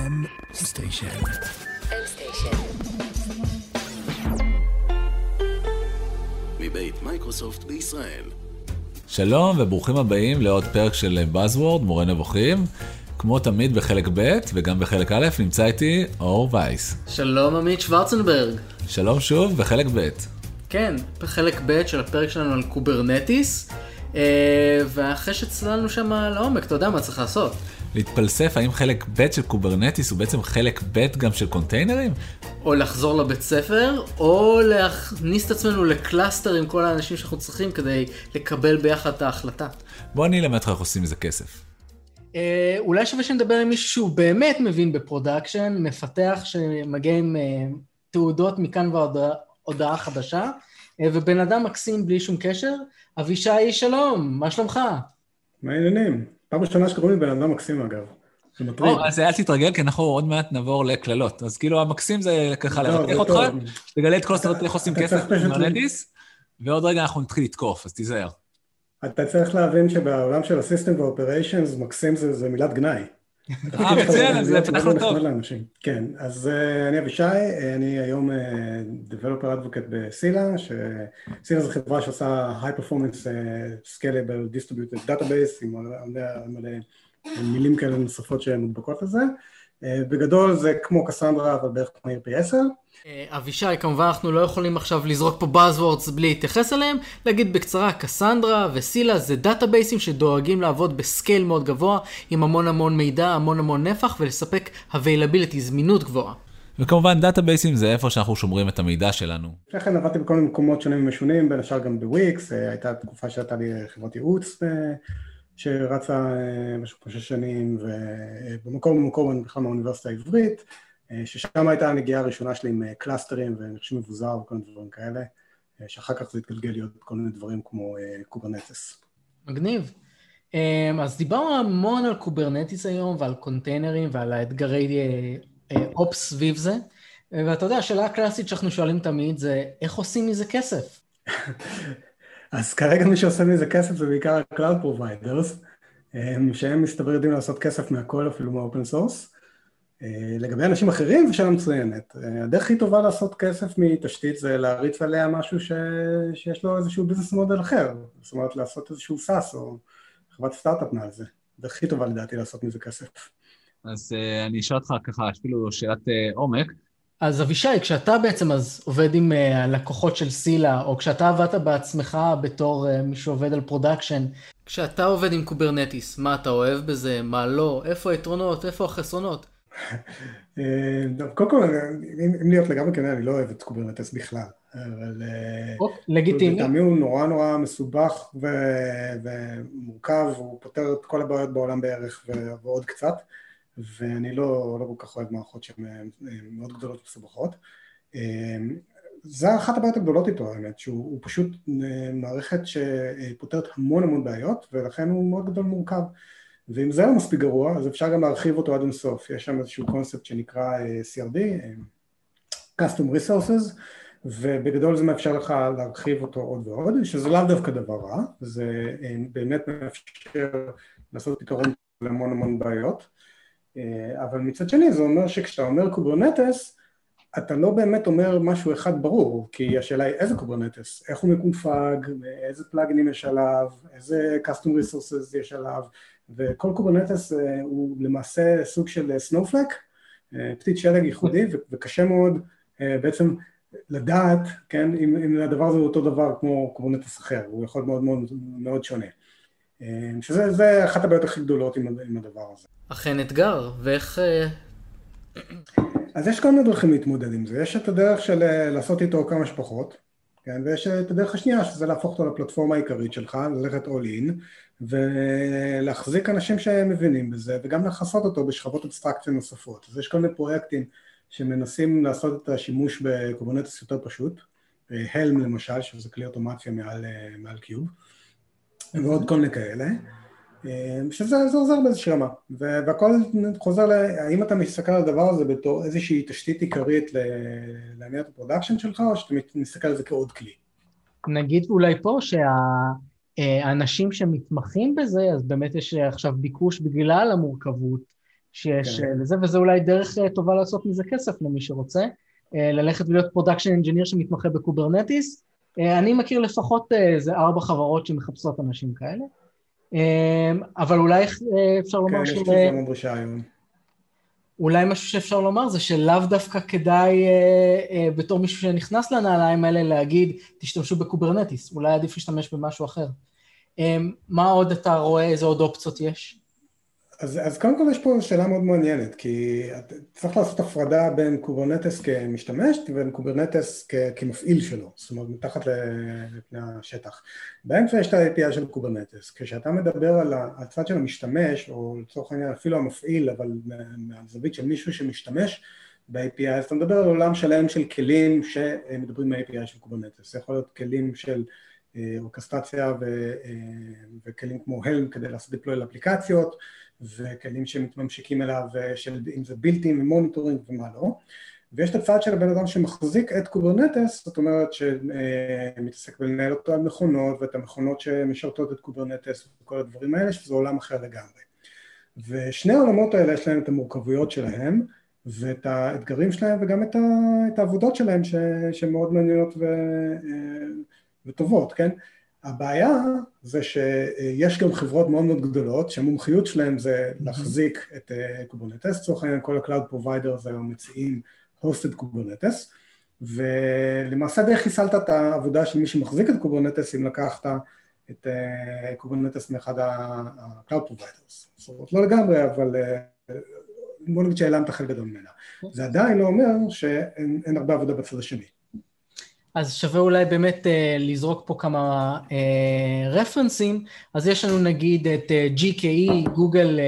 M Station. מבית מייקרוסופט בישראל. שלום וברוכים הבאים לעוד פרק של Buzzword, מורה נבוכים. כמו תמיד בחלק ב' וגם בחלק א', נמצא איתי אור וייס. שלום עמית שוורצנברג. שלום שוב בחלק ב'. כן, בחלק ב' של הפרק שלנו על Kubernetes, אה, ואחרי שצללנו שם לעומק, אתה יודע מה צריך לעשות. להתפלסף האם חלק ב' של Kubernetes הוא בעצם חלק ב' גם של קונטיינרים? או לחזור לבית ספר, או להכניס את עצמנו ל cluster עם כל האנשים שאנחנו צריכים כדי לקבל ביחד את ההחלטה. בוא אני אלמד אותך איך עושים מזה כסף. אה, אולי שווה שנדבר עם מישהו שהוא באמת מבין ב production, מפתח שמגיע עם אה, תעודות מכאן ועד הודעה חדשה, אה, ובן אדם מקסים בלי שום קשר. אבישי, שלום, מה שלומך? מה העניינים? פעם ראשונה שקוראים לי בן אדם מקסים אגב. זה מטריד. אז אל תתרגל, כי אנחנו עוד מעט נעבור לקללות. אז כאילו המקסים זה ככה לרתח אותך, תגלה את כל הסרטות איך עושים כסף במרנדיס, ועוד רגע אנחנו נתחיל לתקוף, אז תיזהר. אתה צריך להבין שבעולם של הסיסטם ואופריישנס, מקסים זה מילת גנאי. אה, מצוין, זה פתח לו טוב. כן, אז uh, אני אבישי, אני היום uh, Developer Advocate ב Scylla, ש Scylla זו חברה שעושה High Performance uh, Scalable Distributed Database עם מלא מילים כאלה נוספות שמודבקות לזה. Uh, בגדול זה כמו קסנדרה, אבל בערך כמו מהיר פי 10. אבישי, כמובן אנחנו לא יכולים עכשיו לזרוק פה Buzzwords בלי להתייחס אליהם, להגיד בקצרה, Cassandra ו Scylla זה דאטאבייסים שדואגים לעבוד ב scale מאוד גבוה, עם המון המון מידע, המון המון נפח, ולספק availability, זמינות גבוהה. וכמובן דאטאבייסים זה איפה שאנחנו שומרים את המידע שלנו. לפני כן עבדתי בכל מיני מקומות שונים ומשונים, בין השאר גם בוויקס, אה, הייתה תקופה שהייתה לי חברת ייעוץ אה, שרצה אה, משהו כמו שש שנים, ובמקור במקור אני בכלל מהאוניברסיטה העברית. אה, ששם הייתה הנגיעה הראשונה שלי עם אה, קלאסטרים וחישוב מבוזר וכל מיני דברים כאלה, אה, שאחר כך זה התגלגל להיות כל מיני דברים כמו Kubernetes. מגניב. אז דיברנו המון על Kubernetes היום ועל קונטיינרים ועל האתגרי ops סביב זה, ואתה יודע, השאלה הקלאסית שאנחנו שואלים תמיד זה, איך עושים מזה כסף? אז כרגע מי שעושה מזה כסף זה בעיקר ה-Cloud Providers, שהם מסתבר יודעים לעשות כסף מהכל, אפילו מה open source. אה, לגבי אנשים אחרים זו שאלה מצוינת. אה, הדרך הכי טובה לעשות כסף מתשתית זה להריץ עליה משהו ש... שיש לו איזשהו business model אחר. זאת אומרת לעשות איזשהו SaaS או חברת סטארט-אפ מעל זה. הדרך הכי טובה לדעתי לעשות מזה כסף. אז uh, אני אשאל אותך ככה אפילו שאלת עומק. אז אבישי, כשאתה בעצם אז עובד עם uh, לקוחות של Scylla, או כשאתה עבדת בעצמך בתור uh, מי שעובד על production, כשאתה עובד עם Kubernetes, מה אתה אוהב בזה, מה לא, איפה היתרונות, איפה החסרונות? אה, קודם כל, אם להיות לגמרי כנה, אני לא אוהב את Kubernetes בכלל, אבל... אה, לגיטימי. לטעמי הוא נורא נורא מסובך ומורכב, הוא פותר את כל הבעיות בעולם בערך ועוד קצת, ואני לא, לא כל כך אוהב מערכות שהן אה, מאוד גדולות ומסובכות. זה אחת הבעיות הגדולות איתו, האמת, שהוא פשוט מערכת שפותרת המון המון בעיות, ולכן הוא מאוד גדול ומורכב. ואם זה לא מספיק גרוע, אז אפשר גם להרחיב אותו עד אינסוף. יש שם איזשהו קונספט שנקרא אה, CRD, אה, Custom Resources, ובגדול זה מאפשר לך להרחיב אותו עוד ועוד, שזה לאו דווקא דבר רע, זה אה, באמת מאפשר לעשות פתרון להמון המון בעיות, אבל מצד שני זה אומר שכשאתה אומר Kubernetes, אתה לא באמת אומר משהו אחד ברור, כי השאלה היא איזה Kubernetes, איך הוא מקונפג, איזה פלאגינים יש עליו, איזה custom resources יש עליו, וכל Kubernetes אה, הוא למעשה סוג של snowflake, אה, אה, פתית שלג ייחודי, וקשה מאוד בעצם לדעת, כן, אם, אם הדבר הזה הוא אותו דבר כמו Kubernetes אחר, הוא יכול מאוד מאוד מאוד שונה. שזה אחת הבעיות הכי גדולות עם, עם הדבר הזה. אכן אתגר, ואיך... אז יש כל מיני דרכים להתמודד עם זה, יש את הדרך של לעשות איתו כמה שפחות, כן, ויש את הדרך השנייה שזה להפוך אותו לפלטפורמה העיקרית שלך, ללכת all in, ולהחזיק אנשים שמבינים בזה, וגם לכסות אותו בשכבות אבסטרקציה נוספות. אז יש כל מיני פרויקטים שמנסים לעשות את השימוש ב Kubernetes יותר פשוט, Helm למשל, שזה כלי אוטומציה מעל, מעל Kube, ועוד כל מיני כאלה, שזה עוזר באיזושהי רמה, והכל חוזר ל... האם אתה מסתכל על הדבר הזה בתור איזושהי תשתית עיקרית לעניין הפרודקשן שלך, או שאתה מסתכל על זה כעוד כלי? נגיד אולי פה שה... האנשים שמתמחים בזה, אז באמת יש עכשיו ביקוש בגלל המורכבות שיש כן. לזה, וזה אולי דרך טובה לעשות מזה כסף למי שרוצה, ללכת ולהיות production engineer שמתמחה ב Kubernetes. אני מכיר לפחות איזה ארבע חברות שמחפשות אנשים כאלה. אבל אולי אפשר לומר ש... כן, יש לזה היום. אולי משהו שאפשר לומר זה שלאו דווקא כדאי אה, אה, בתור מישהו שנכנס לנעליים האלה להגיד, תשתמשו ב Kubernetes, אולי עדיף להשתמש במשהו אחר. אה, מה עוד אתה רואה, איזה עוד אופציות יש? אז, אז קודם כל יש פה שאלה מאוד מעניינת, כי צריך לעשות הפרדה בין Kubernetes כמשתמש ובין Kubernetes כ, כמפעיל שלו, זאת אומרת מתחת לפני השטח. באמצע יש את ה-API של Kubernetes, כשאתה מדבר על הצד של המשתמש, או לצורך העניין אפילו המפעיל, אבל מהזווית של מישהו שמשתמש ב-API, אז אתה מדבר על עולם שלם של כלים שמדברים מה-API של Kubernetes, זה יכול להיות כלים של אה, אורקסטרציה ו, אה, וכלים כמו Helm כדי לעשות deploy לאפליקציות, וכלים שמתממשיקים אליו, של, אם זה בילדים ו monitoring ומה לא. ויש את הצד של הבן אדם שמחזיק את Kubernetes, זאת אומרת שמתעסק בלנהל אותו על מכונות ואת המכונות שמשרתות את Kubernetes וכל הדברים האלה, שזה עולם אחר לגמרי. ושני העולמות האלה יש להם את המורכבויות שלהם ואת האתגרים שלהם וגם את, ה, את העבודות שלהם שהן מאוד מעניינות ו, וטובות, כן? הבעיה זה שיש גם חברות מאוד מאוד גדולות שהמומחיות שלהן זה להחזיק את Kubernetes, אה, לצורך העניין כל ה-Cloud Providers היום מציעים hosted Kubernetes ולמעשה די חיסלת את העבודה של מי שמחזיק את Kubernetes אם לקחת את Kubernetes מאחד ה-Cloud Providers, זאת אומרת לא לגמרי אבל אה, בוא נגיד שהעלמת חלק גדול ממנה, אוקיי. זה עדיין לא אומר שאין הרבה עבודה בצד השני אז שווה אולי באמת uh, לזרוק פה כמה רפרנסים. Uh, אז יש לנו נגיד את uh, GKE, Google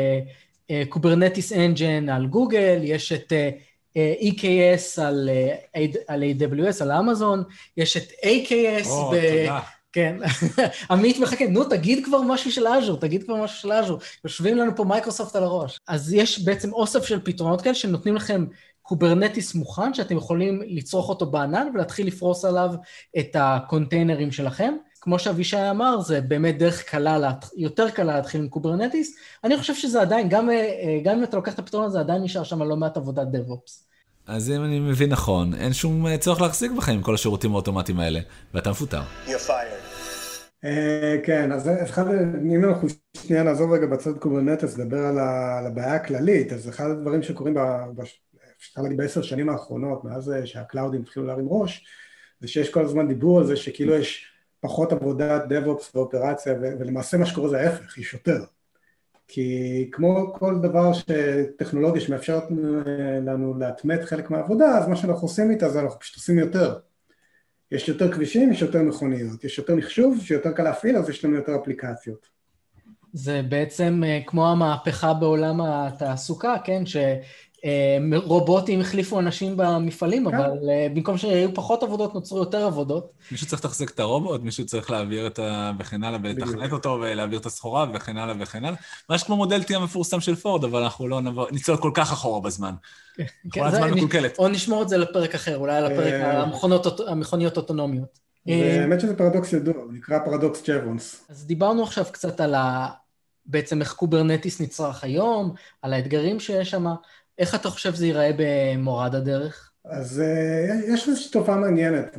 Kubernetes uh, Engine uh, על גוגל, יש את uh, uh, EKS על, uh, על AWS, על אמזון, יש את AKS. או, ב... תודה. כן, עמית מחכה, נו תגיד כבר משהו של Azure, תגיד כבר משהו של Azure, יושבים לנו פה מייקרוסופט על הראש. אז יש בעצם אוסף של פתרונות כאלה שנותנים לכם Kubernetes מוכן שאתם יכולים לצרוך אותו בענן ולהתחיל לפרוס עליו את הקונטיינרים שלכם. כמו שאבישי אמר, זה באמת דרך קלה, יותר קלה להתחיל עם Kubernetes. אני חושב שזה עדיין, גם, אה, גם אם אתה לוקח את הפתרון הזה, עדיין נשאר שם לא מעט עבודת DevOps. אז אם אני מבין נכון, אין שום אה, צורך להחזיק בכם עם כל השירותים האוטומטיים האלה, ואתה מפוטר. אה, כן, אז אחד, אם אנחנו שנייה נעזוב רגע בצד Kubernetes, לדבר על הבעיה הכללית, אז אחד הדברים שקורים אפשר להגיד בעשר שנים האחרונות, מאז שה-clouds התחילו להרים ראש, זה שיש כל הזמן דיבור על זה שכאילו יש פחות עבודת DevOps ואופרציה, ולמעשה מה שקורה זה ההפך, יש יותר. כי כמו כל דבר שטכנולוגיה שמאפשרת לנו לאטמת חלק מהעבודה, אז מה שאנחנו עושים איתה זה אנחנו פשוט עושים יותר. יש יותר כבישים, יש יותר מכוניות, יש יותר מחשוב, שיותר קל להפעיל, אז יש לנו יותר אפליקציות. זה בעצם אה, כמו המהפכה בעולם התעסוקה, כן? ש... אה, רובוטים החליפו אנשים במפעלים, כן. אבל אה, במקום שהיו פחות עבודות, נוצרו יותר עבודות. מישהו צריך לתחזק את הרובוט, מישהו צריך להעביר את ה... וכן הלאה, ולתכנת אותו, ולהעביר את הסחורה, וכן הלאה וכן הלאה. ממש כמו מודל T המפורסם של פורד, אבל אנחנו לא נבוא, נצלול כל כך אחורה בזמן. כן, כן זמן מקולקלת. או נשמור את זה לפרק אחר, אולי על הפרק אה, המכוניות אוטונומיות. האמת שזה פרדוקס ידוע, הוא נקרא פרדוקס ג'בונס. אז דיברנו עכשיו קצת על ה... בעצם איך Kubernetes נצרך היום, על האתגרים שיש שם. איך אתה חושב זה ייראה במורד הדרך? אז uh, יש איזושהי תופעה מעניינת.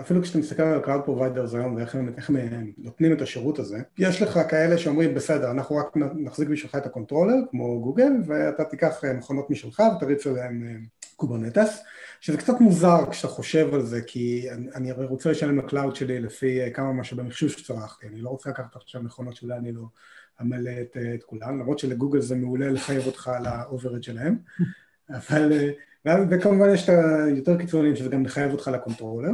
אפילו כשאתה מסתכל על Cloud Providers היום ואיך הם, הם נותנים את השירות הזה, יש לך כאלה שאומרים בסדר, אנחנו רק נחזיק בשבילך את הקונטרולר כמו גוגל ואתה תיקח אה, מכונות משלך ותריץ עליהם Kubernetes, שזה קצת מוזר כשאתה חושב על זה, כי אני, אני הרי רוצה לשלם ל-cloud שלי לפי כמה משאבי מחשוב שצרכתי, אני לא רוצה לקחת עכשיו מכונות שאולי אני לא... המלא את, את כולן, למרות שלגוגל זה מעולה לחייב אותך על ה-overhead שלהם, אבל, וכמובן יש את היותר קיצוניים שזה גם לחייב אותך ל-controller,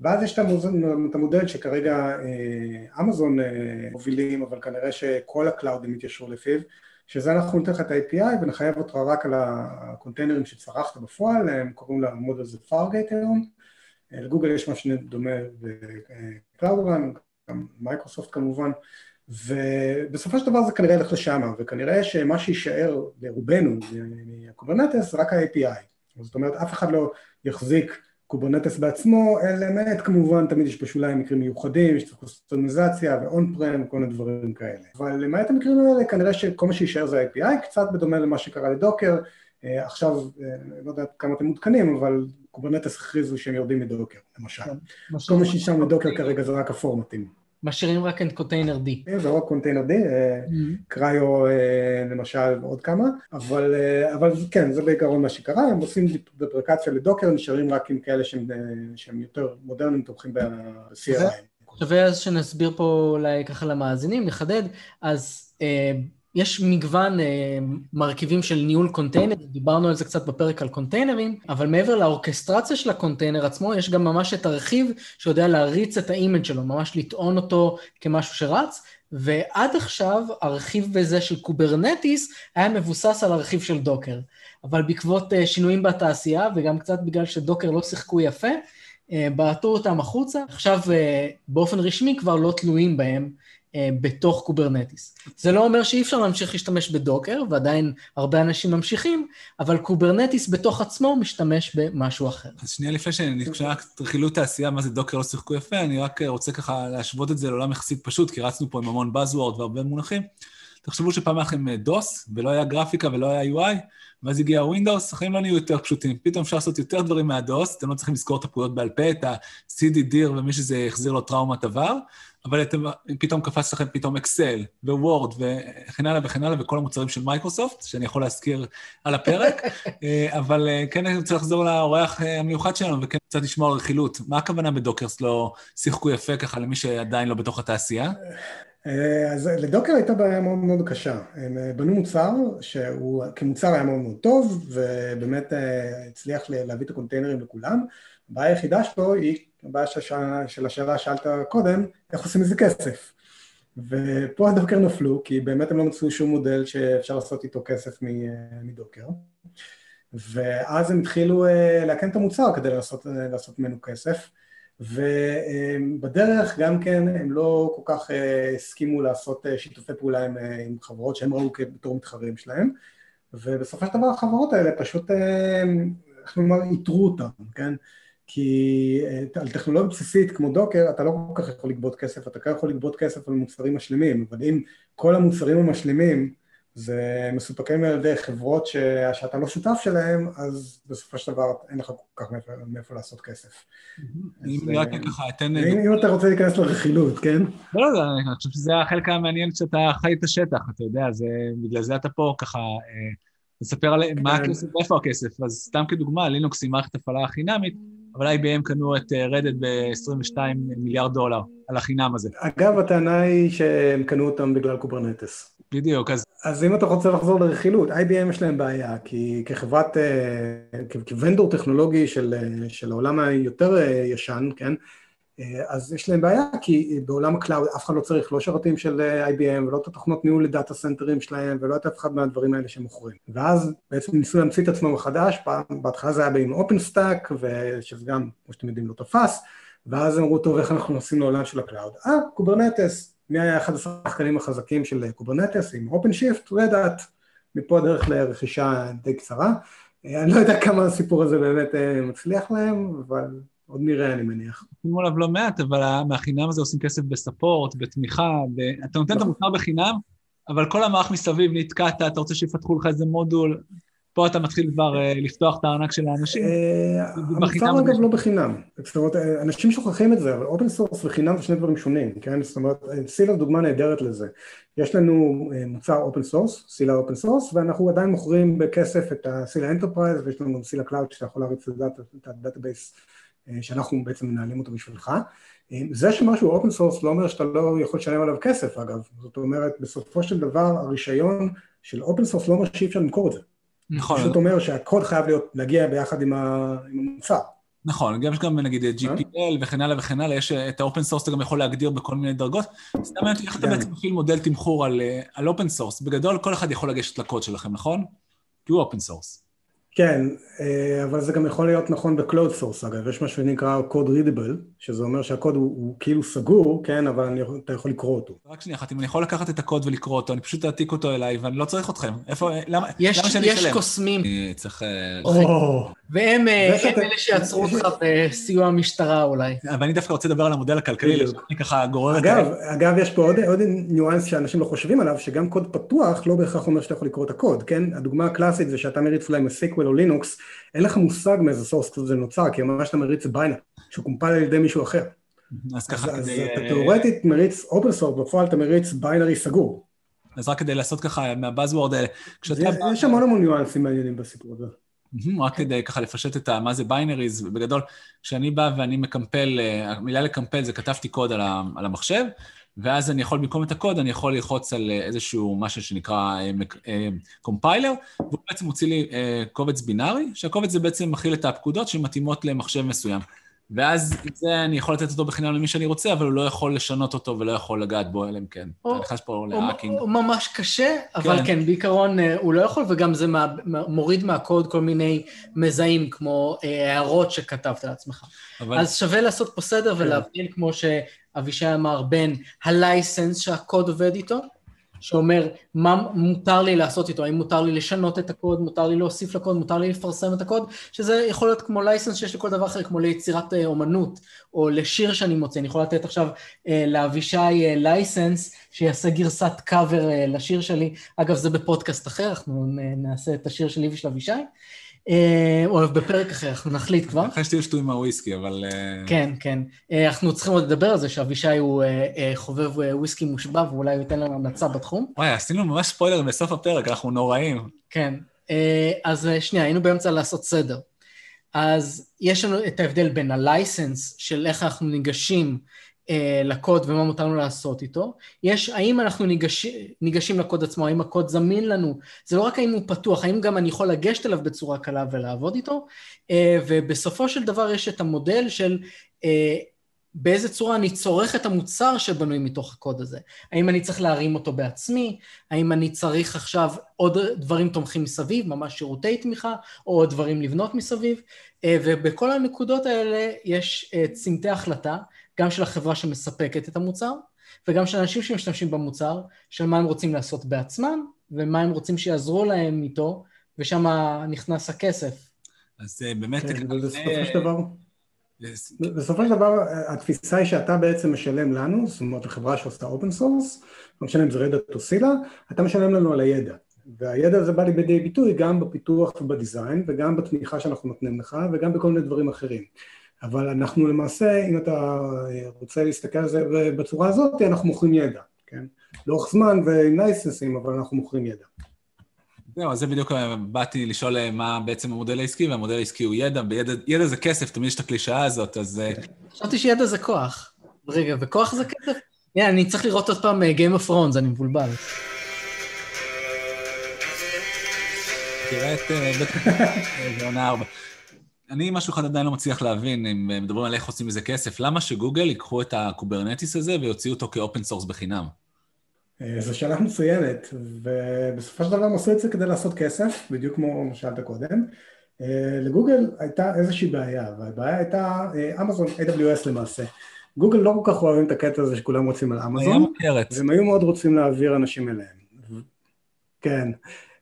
ואז יש את המודל שכרגע אה, אמזון אה, מובילים, אבל כנראה שכל ה-clouds יתיישרו לפיו, שזה אנחנו ניתן לך את ה-API ונחייב אותך רק על הקונטיינרים שצרכת בפועל, הם קוראים למודל הזה Fargate היום, לגוגל יש משהו דומה ב-Cloud Run, גם מייקרוסופט כמובן, ובסופו של דבר זה כנראה ילך לשם, וכנראה שמה שיישאר לרובנו מה-Kubernetes זה רק ה-API. זאת אומרת, אף אחד לא יחזיק Kubernetes בעצמו, למעט כמובן תמיד יש בשוליים מקרים מיוחדים, יש קוסטומיזציה ו-on-prem וכל מיני דברים כאלה. אבל למעט המקרים האלה כנראה שכל מה שישאר זה API, קצת בדומה למה שקרה ל-Docker, אה, עכשיו, אה, לא יודע כמה אתם מעודכנים, אבל Kubernetes הכריזו שהם יורדים מ-Docker, למשל. כן, כל מה שישאר מ-Docker כרגע זה רק הפורמטים. משאירים רק את containerd. זה רק containerd, CRI-O למשל ועוד כמה, אבל, אה, אבל כן, זה בעיקרון מה שקרה, הם עושים דפרקציה ל-Docker, נשארים רק עם כאלה שהם, אה, שהם יותר מודרניים, תומכים ב-CRI. שווה אז שנסביר פה אולי ככה למאזינים, נחדד, אז אה, יש מגוון אה, מרכיבים של ניהול קונטיינר, דיברנו על זה קצת בפרק על קונטיינרים, אבל מעבר לאורכסטרציה של הקונטיינר עצמו, יש גם ממש את הרכיב שיודע להריץ את ה-image שלו, ממש לטעון אותו כמשהו שרץ, ועד עכשיו הרכיב בזה של Kubernetes היה מבוסס על הרכיב של Docker. אבל בעקבות אה, שינויים בתעשייה, וגם קצת בגלל ש-Docker לא שיחקו יפה, אה, בעטו אותם החוצה, עכשיו אה, באופן רשמי כבר לא תלויים בהם. אה, בתוך Kubernetes. זה לא אומר שאי אפשר להמשיך להשתמש ב-Docker, ועדיין הרבה אנשים ממשיכים, אבל Kubernetes בתוך עצמו משתמש במשהו אחר. אז שנייה לפני שנקשרה רכילות תעשייה, מה זה Docker לא שיחקו יפה, אני רק רוצה ככה להשוות את זה לעולם יחסית פשוט, כי רצנו פה עם המון Buzzword והרבה מונחים. תחשבו שפעם היה לכם DOS, ולא היה גרפיקה ולא היה UI, ואז הגיע ווינדוס, החיים לא נהיו יותר פשוטים. פתאום אפשר לעשות יותר דברים מה-DOS, אתם לא צריכים לזכור את הפקודות בעל פה, את ה- CD, DIR ומי שזה החזיר לו טראומת עבר, אבל אתם, פתאום קפץ לכם פתאום Excel ו-Word וכן הלאה וכן הלאה, וכל המוצרים של מייקרוסופט, שאני יכול להזכיר על הפרק, אה, אבל אה, כן אני רוצה לחזור לאורח אה, המיוחד שלנו וכן קצת לשמוע על רכילות. מה הכוונה ב-Docker לא שיחקו יפה ככה למי שעדיין לא בתוך התעשייה? אז ל-Docker הייתה בעיה מאוד מאוד קשה. הם בנו מוצר שהוא כמוצר היה מאוד מאוד טוב, ובאמת הצליח להביא את הקונטיינרים לכולם. הבעיה היחידה שלו היא הבעיה של השאלה שאלת קודם, איך עושים מזה כסף? ופה הדוקר נפלו, כי באמת הם לא מצאו שום מודל שאפשר לעשות איתו כסף מדוקר. ואז הם התחילו אה, להקן את המוצר כדי לעשות, אה, לעשות ממנו כסף. ובדרך גם כן הם לא כל כך אה, הסכימו לעשות שיתופי פעולה עם, עם חברות שהם ראו בתור מתחרים שלהם. ובסופו של דבר החברות האלה פשוט, איך נאמר, איתרו אותם, כן? כי אה, על טכנולוגיה בסיסית כמו דוקר אתה לא כל כך יכול לגבות כסף, אתה כן יכול לגבות כסף על מוצרים משלימים, אבל אם כל המוצרים המשלימים זה מסופקים על ידי חברות ש... שאתה לא שותף שלהם, אז בסופו של דבר אין לך כל כך מאיפה, מאיפה לעשות כסף. אם רק אה, ככה, אתן... אם אתה רוצה להיכנס לרכילות, כן? לא, לא, אני חושב שזה החלק המעניין כשאתה חי את השטח, אתה יודע, בגלל זה אתה פה ככה... לספר על מה כן. הכסף ואיפה הכסף. אז סתם כדוגמה, לינוקס היא מערכת הפעלה חינמית, אבל IBM קנו את Red Hat ב-22 מיליארד דולר על החינם הזה. אגב, הטענה היא שהם קנו אותם בגלל Kubernetes. בדיוק, אז... אז אם אתה רוצה לחזור לרכילות, IBM יש להם בעיה, כי כחברת, אה, כ-vendor טכנולוגי של, אה, של העולם היותר אה, ישן, כן, אז יש להם בעיה, כי בעולם ה cloud אף אחד לא צריך לא שרתים של IBM ולא את התוכנות ניהול ל data center ים שלהם ולא את אף אחד מהדברים האלה שהם מוכרים. ואז בעצם ניסו להמציא את עצמם מחדש, בהתחלה זה היה OpenStack, שזה גם, כמו שאתם יודעים, לא תפס, ואז אמרו, טוב, איך אנחנו נוסעים לעולם של ה cloud? אה, Kubernetes, מי היה אחד השחקנים החזקים של Kubernetes עם OpenShift, Red Hat, מפה הדרך לרכישה די קצרה. אה, אני לא יודע כמה הסיפור הזה באמת מצליח להם, אבל עוד נראה, אני מניח. שמו עליו לא מעט, אבל מהחינם הזה עושים כסף ב support, בתמיכה, ב... אתה נותן את נכון. המוצר בחינם, אבל כל המערך מסביב נתקעת, אתה רוצה שיפתחו לך איזה מודול, פה אתה מתחיל כבר uh, לפתוח את הארנק של האנשים. אה, המוצר אגב לא בחינם. זאת אומרת, אה, אנשים שוכחים את זה, אבל open source וחינם זה שני דברים שונים, כן? זאת אומרת, Scylla דוגמה נהדרת לזה. יש לנו מוצר open source, Scylla open source, ואנחנו עדיין מוכרים בכסף את ה Scylla Enterprise, ויש לנו גם Scylla Cloud שאתה יכול להריץ את ה database אה, שאנחנו בעצם מנהלים אותו בשבילך. אה, זה שמשהו open source לא אומר שאתה לא יכול לשלם עליו כסף אגב, זאת אומרת בסופו של דבר הרישיון של open source לא אומר שאי אפשר למכור את זה. נכון. פשוט אומר שהקוד חייב להיות, להגיע ביחד עם המוצר. נכון, גם יש גם נגיד אה? GPL וכן הלאה וכן הלאה, יש את ה open source אתה גם יכול להגדיר בכל מיני דרגות. סתם מעניין איך אתה. בעצם מפעיל מודל תמחור על open source. בגדול כל אחד יכול לגשת לקוד שלכם, נכון? כי הוא אופן סורס. כן, אה, אבל זה גם יכול להיות נכון ב- closed source אגב, יש משהו שנקרא code readable, שזה אומר שהקוד הוא, הוא כאילו סגור, כן, אבל אני, אתה יכול לקרוא אותו. רק שנייה אחת, אם אני יכול לקחת את הקוד ולקרוא אותו, אני פשוט אעתיק אותו אליי ואני לא צריך אתכם. איפה, למה, יש, למה שאני אשלם? יש קוסמים. אני צריך... או, והם אלה שיעצרו אותך בסיוע המשטרה אולי. אבל אני דווקא רוצה לדבר על המודל הכלכלי, אני ככה גורר את זה. אגב, יש פה עוד ניואנס שאנשים לא חושבים עליו, שגם קוד פתוח לא בהכרח אומר שאתה יכול לקרוא את הקוד, כן? הדוגמה הקלאסית זה שאתה מריץ אולי MySQL או לינוקס, אין לך מושג מאיזה source זה נוצר, כי ממש אתה מריץ binary, שהוא קומפל על ידי מישהו אחר. אז ככה אז כדי... אז אתה תאורטית מריץ open source, בפועל אתה מריץ binary סגור. אז רק כדי לעשות ככה מה buzzword האלה, כשאתה... יש המון המון ניואנסים מעניינים בסיפור הזה. רק כדי ככה לפשט את מה זה binaries, בגדול, כשאני בא ואני מקמפל, אה, המילה לקמפל זה כתבתי קוד על המחשב, ואז אני יכול, במקום את הקוד, אני יכול ללחוץ על אה, איזשהו משהו שנקרא קומפיילר, אה, והוא בעצם מוציא לי קובץ בינארי, שהקובץ זה בעצם מכיל את הפקודות שמתאימות למחשב מסוים. ואז זה אני יכול לתת אותו בחינם למי שאני רוצה, אבל הוא לא יכול לשנות אותו ולא יכול לגעת בו, אלא אם כן. אתה נכנס פה להאקינג. הוא ממש קשה, אבל כן, כן בעיקרון אה, הוא לא יכול, וגם זה מה, מוריד מהקוד כל מיני מזהים, כמו אה, הערות שכתבת לעצמך. אבל... אז שווה לעשות פה סדר כן. ולהבדיל, כמו שאבישי אמר, בין ה license שהקוד עובד איתו, שאומר מה מותר לי לעשות איתו, האם מותר לי לשנות את הקוד, מותר לי להוסיף לקוד, מותר לי לפרסם את הקוד, שזה יכול להיות כמו license שיש לכל דבר אחר, כמו ליצירת אה, אומנות, או לשיר שאני מוצא, אני יכול לתת עכשיו אה, לאבישי license, אה, שיעשה גרסת קאבר לשיר שלי, אגב זה בפודקאסט אחר, אנחנו נעשה את השיר שלי ושל אבישי. אה, או בפרק אחר, אנחנו נחליט כבר. אחרי שתשתו עם הוויסקי, אבל... אה, כן, כן. אה, אנחנו צריכים עוד לדבר על זה שאבישי הוא חובב וויסקי מושבע, ואולי הוא ייתן לנו המלצה בתחום. וואי, עשינו ממש ספוילר בסוף הפרק, אנחנו נוראים. כן. אז שנייה, היינו באמצע לעשות סדר. אז יש לנו את ההבדל בין הלייסנס של איך אנחנו ניגשים לקוד ומה מותר לנו לעשות איתו. יש, האם אנחנו ניגש, ניגשים לקוד עצמו, האם הקוד זמין לנו, זה לא רק האם הוא פתוח, האם גם אני יכול לגשת אליו בצורה קלה ולעבוד איתו, אה, ובסופו של דבר יש את המודל של אה, באיזה צורה אני צורך את המוצר שבנוי מתוך הקוד הזה. האם אני צריך להרים אותו בעצמי, האם אני צריך עכשיו עוד דברים תומכים מסביב, ממש שירותי תמיכה, או עוד דברים לבנות מסביב, ובכל הנקודות האלה יש צמתי החלטה. גם של החברה שמספקת את המוצר, וגם של אנשים שמשתמשים במוצר, של מה הם רוצים לעשות בעצמם, ומה הם רוצים שיעזרו להם איתו, ושם נכנס הכסף. אז אה, באמת... כן, בסופו של דבר... בסופו של דבר התפיסה היא שאתה בעצם משלם לנו, זאת אומרת החברה שעושה open source, לא משנה אם זה Red Hat או Scylla, אתה משלם לנו על הידע. והידע הזה בא לידי ביטוי גם בפיתוח וב design וגם בתמיכה שאנחנו נותנים לך וגם בכל מיני דברים אחרים. אבל אנחנו למעשה, אם אתה רוצה להסתכל על זה בצורה הזאת, אנחנו מוכרים ידע, כן? לאורך זמן ועם לייסנסים, אבל אנחנו מוכרים ידע. זהו, אז זה בדיוק באתי לשאול אה, מה בעצם המודל העסקי, והמודל העסקי הוא ידע, וידע זה כסף, תמיד יש את הקלישאה הזאת, אז... אה, חשבתי שידע זה כוח. רגע, וכוח זה כסף? הנה, אני צריך לראות עוד פעם אה, Game of Thrones, אני מבולבל. תראה את בית עונה ארבע. אני משהו אחד עדיין לא מצליח להבין, אם מדברים על איך עושים מזה כסף, למה שגוגל ייקחו את ה Kubernetes הזה ויוציאו אותו כ open source בחינם? אה, זו שאלה מצוינת, ובסופו של דבר הם עשו את זה כדי לעשות כסף, בדיוק כמו מה שאלת קודם. אה, לגוגל הייתה איזושהי בעיה, והבעיה הייתה אמזון, אה, AWS למעשה. גוגל לא כל כך אוהבים את הקטע הזה שכולם רצים על אמזון, והם היו מאוד רוצים להעביר אנשים אליהם. כן,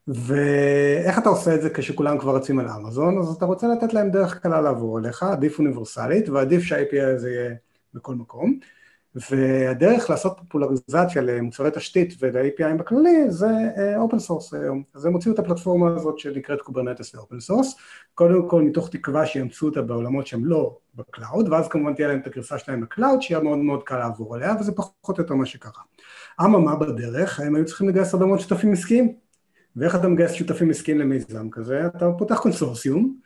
ואיך אתה עושה את זה כשכולם כבר רצים על אמזון? אז אתה רוצה לתת להם דרך קלה לעבור אליך, עדיף אוניברסלית, ועדיף שה-API הזה יהיה בכל מקום. והדרך לעשות פופולריזציה למוצרי תשתית ול-API בכללי זה open source היום. אז הם הוציאו את הפלטפורמה הזאת שנקראת Kubernetes ל open source, קודם כל מתוך תקווה שיאמצו אותה בעולמות שהם לא ב cloud, ואז כמובן תהיה להם את הגרסה שלהם ב cloud, שיהיה מאוד מאוד קל לעבור עליה, וזה פחות או יותר מה שקרה. אממה בדרך, הם היו צריכים לגייס הרבה מאוד שותפים עסקיים. ואיך אתה מגייס שותפים עסקיים למיזם כזה? אתה פותח קונסורסיום,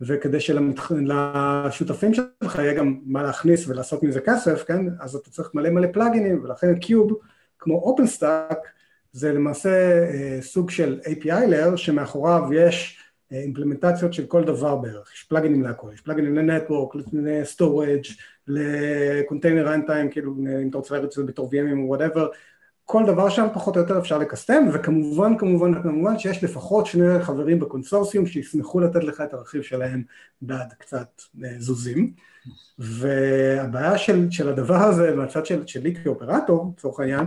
וכדי שלשותפים שלך יהיה גם מה להכניס ולעשות מזה כסף, כן? אז אתה צריך מלא מלא פלאגינים, ולכן קיוב, כמו OpenStack, זה למעשה אה, סוג של API layer שמאחוריו יש אה, אימפלמנטציות של כל דבר בערך, יש פלאגינים להכל, יש פלאגינים לנטוורק, לסטורג', ל container runtime, כאילו אם אתה רוצה להריץ את זה בתור VM ים או whatever, כל דבר שם פחות או יותר אפשר לקסטם, וכמובן, כמובן, כמובן שיש לפחות שני חברים בקונסורציום שישמחו לתת לך את הרכיב שלהם בעד קצת אה, זוזים. והבעיה של, של הדבר הזה מהצד של, שלי כ operator, לצורך העניין,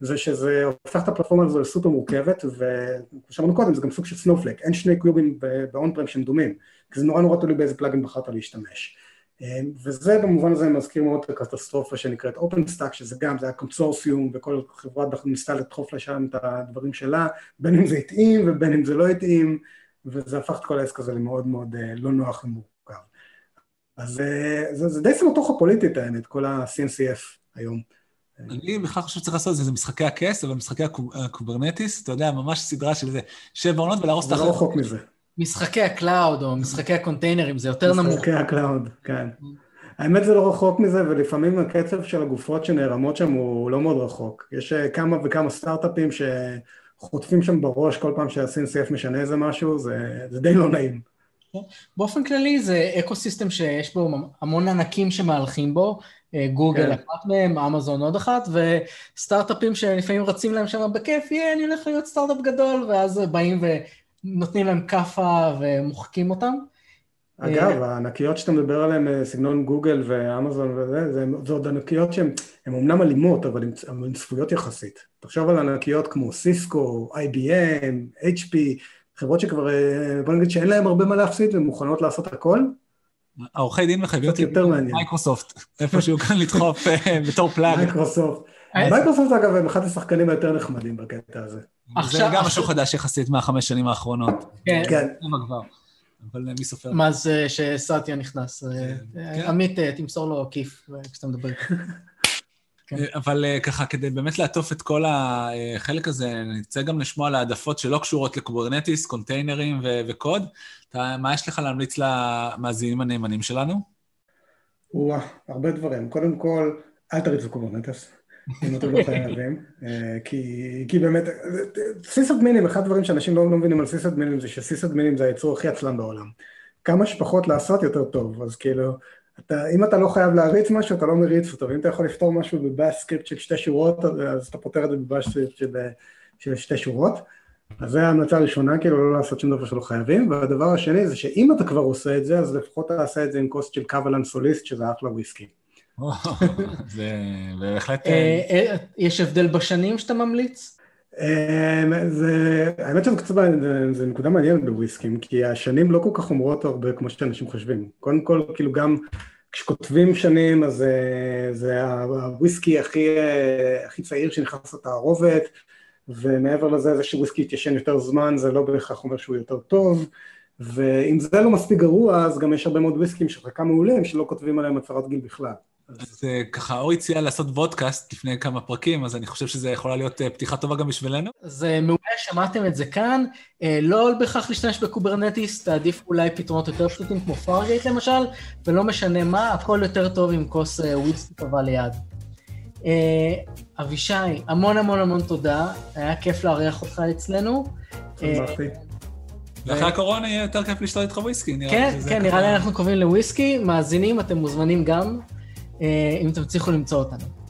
זה שזה הופך את הפלטפורמה הזו לסופר מורכבת, וכמו שאמרנו קודם, זה גם סוג של snowflake, אין שני kube ים באון פרם שהם דומים, כי זה נורא נורא תלוי באיזה פלאגין בחרת להשתמש. וזה במובן הזה מזכיר מאוד את הקטסטרופה שנקראת OpenStack, שזה גם, זה היה קונסורסיום, וכל חברה ניסתה לדחוף לשם את הדברים שלה, בין אם זה התאים ובין אם זה לא התאים, וזה הפך את כל העסק הזה למאוד מאוד לא נוח ומורכב. אז זה, זה די סמטוחה פוליטית האמת, כל ה-CNCF היום. אני בכלל חושב שצריך לעשות את זה, זה משחקי הכס, אבל משחקי ה Kubernetes, אתה יודע, ממש סדרה של איזה שבע עונות ולהרוס את החיים. זה לא רחוק מזה. משחקי ה cloud או משחקי הקונטיינרים, זה יותר נמוך. משחקי ה cloud, כן. האמת זה לא רחוק מזה, ולפעמים הקצב של הגופות שנערמות שם הוא לא מאוד רחוק. יש אה, כמה וכמה סטארט-אפים שחוטפים שם בראש כל פעם שה-CNCF משנה איזה משהו, זה, זה די לא נעים. באופן כללי זה ecosystem שיש בו המון ענקים שמהלכים בו, אה, גוגל כן. אחת מהם, אמזון עוד אחת, וסטארט-אפים שלפעמים רצים להם שם בכיף, יהיה, אני הולך להיות סטארט-אפ גדול, ואז באים ונותנים להם כאפה ומוחקים אותם. אגב, אה, הענקיות שאתה מדבר עליהן, אה, סגנון גוגל ואמזון וזה, זה, זה עוד ענקיות שהן אומנם אלימות, אבל הן צפויות יחסית. תחשוב על ענקיות כמו סיסקו, IBM, HP, חברות שכבר, בוא נגיד שאין להן הרבה מה להפסיד והן מוכנות לעשות הכל, העורכי דין מחייבים אותי מייקרוסופט, איפשהו כאן לדחוף אה, בתור plug. מייקרוסופט. מייקרוסופט אגב הם אחד השחקנים היותר נחמדים בקטע הזה. זה גם משהו חדש יחסית מהחמש שנים האחרונות. כן. כן. אבל מי סופר? מה זה ש Satya נכנס? כן. אה, עמית, אה, תמסור לו כיף כשאתה מדבר. כן. אבל ככה, כדי באמת לעטוף את כל החלק הזה, נצא גם לשמוע על העדפות שלא קשורות ל Kubernetes, container ים וקוד. אתה, מה יש לך להמליץ למאזינים הנאמנים שלנו? וואה, הרבה דברים. קודם כל, אל תריצו Kubernetes, אם אתם לא חייבים, כי, כי באמת, sysadmin ים, אחד הדברים שאנשים לא, לא מבינים על sysadmin ים זה ש sysadmin ים זה היצור הכי עצלן בעולם. כמה שפחות לעשות יותר טוב, אז כאילו, אתה, אם אתה לא חייב להריץ משהו, אתה לא מריץ אותו, ואם אתה יכול לפתור משהו ב bash script של שתי שורות, אז אתה פותר את זה ב bash script של, של שתי שורות. אז זו ההמלצה הראשונה, כאילו לא לעשות שום דבר שלא חייבים, והדבר השני זה שאם אתה כבר עושה את זה, אז לפחות תעשה את זה עם כוס של קוולן סוליסט, שזה אחלה וויסקי. זה בהחלט... אה, אה, יש הבדל בשנים שאתה ממליץ? אה, האמת שזה קצת, זה נקודה מעניינת בוויסקים, כי השנים לא כל כך אומרות הרבה כמו שאנשים חושבים. קודם כל, כאילו גם כשכותבים שנים, אז זה הוויסקי הכי צעיר שנכנס לתערובת, ומעבר לזה, זה שוויסקי יתיישן יותר זמן, זה לא בהכרח אומר שהוא יותר טוב, ואם זה לא מספיק גרוע, אז גם יש הרבה מאוד וויסקים של חלקם מעולים, שלא כותבים עליהם הצהרת גיל בכלל. אז אה, ככה, אור הציע לעשות vodcast לפני כמה פרקים, אז אני חושב שזה יכולה להיות אה, פתיחה טובה גם בשבילנו. זה מעולה, שמעתם את זה כאן. אה, לא בהכרח להשתמש ב Kubernetes, תעדיף אולי פתרונות יותר פשוטים כמו Fargate למשל, ולא משנה מה, הכל יותר טוב עם כוס וויסקי טובה ליד. אה, אבישי, המון המון המון תודה, היה כיף לארח אותך אצלנו. ואחרי הקורונה יהיה יותר כיף לשתות איתך וויסקי, נראה כן, לי כן, נראה לי אנחנו קובעים לוויסקי, מאזינים, אתם מוזמנים גם, אה, אם אתם תצליחו למצוא אותנו.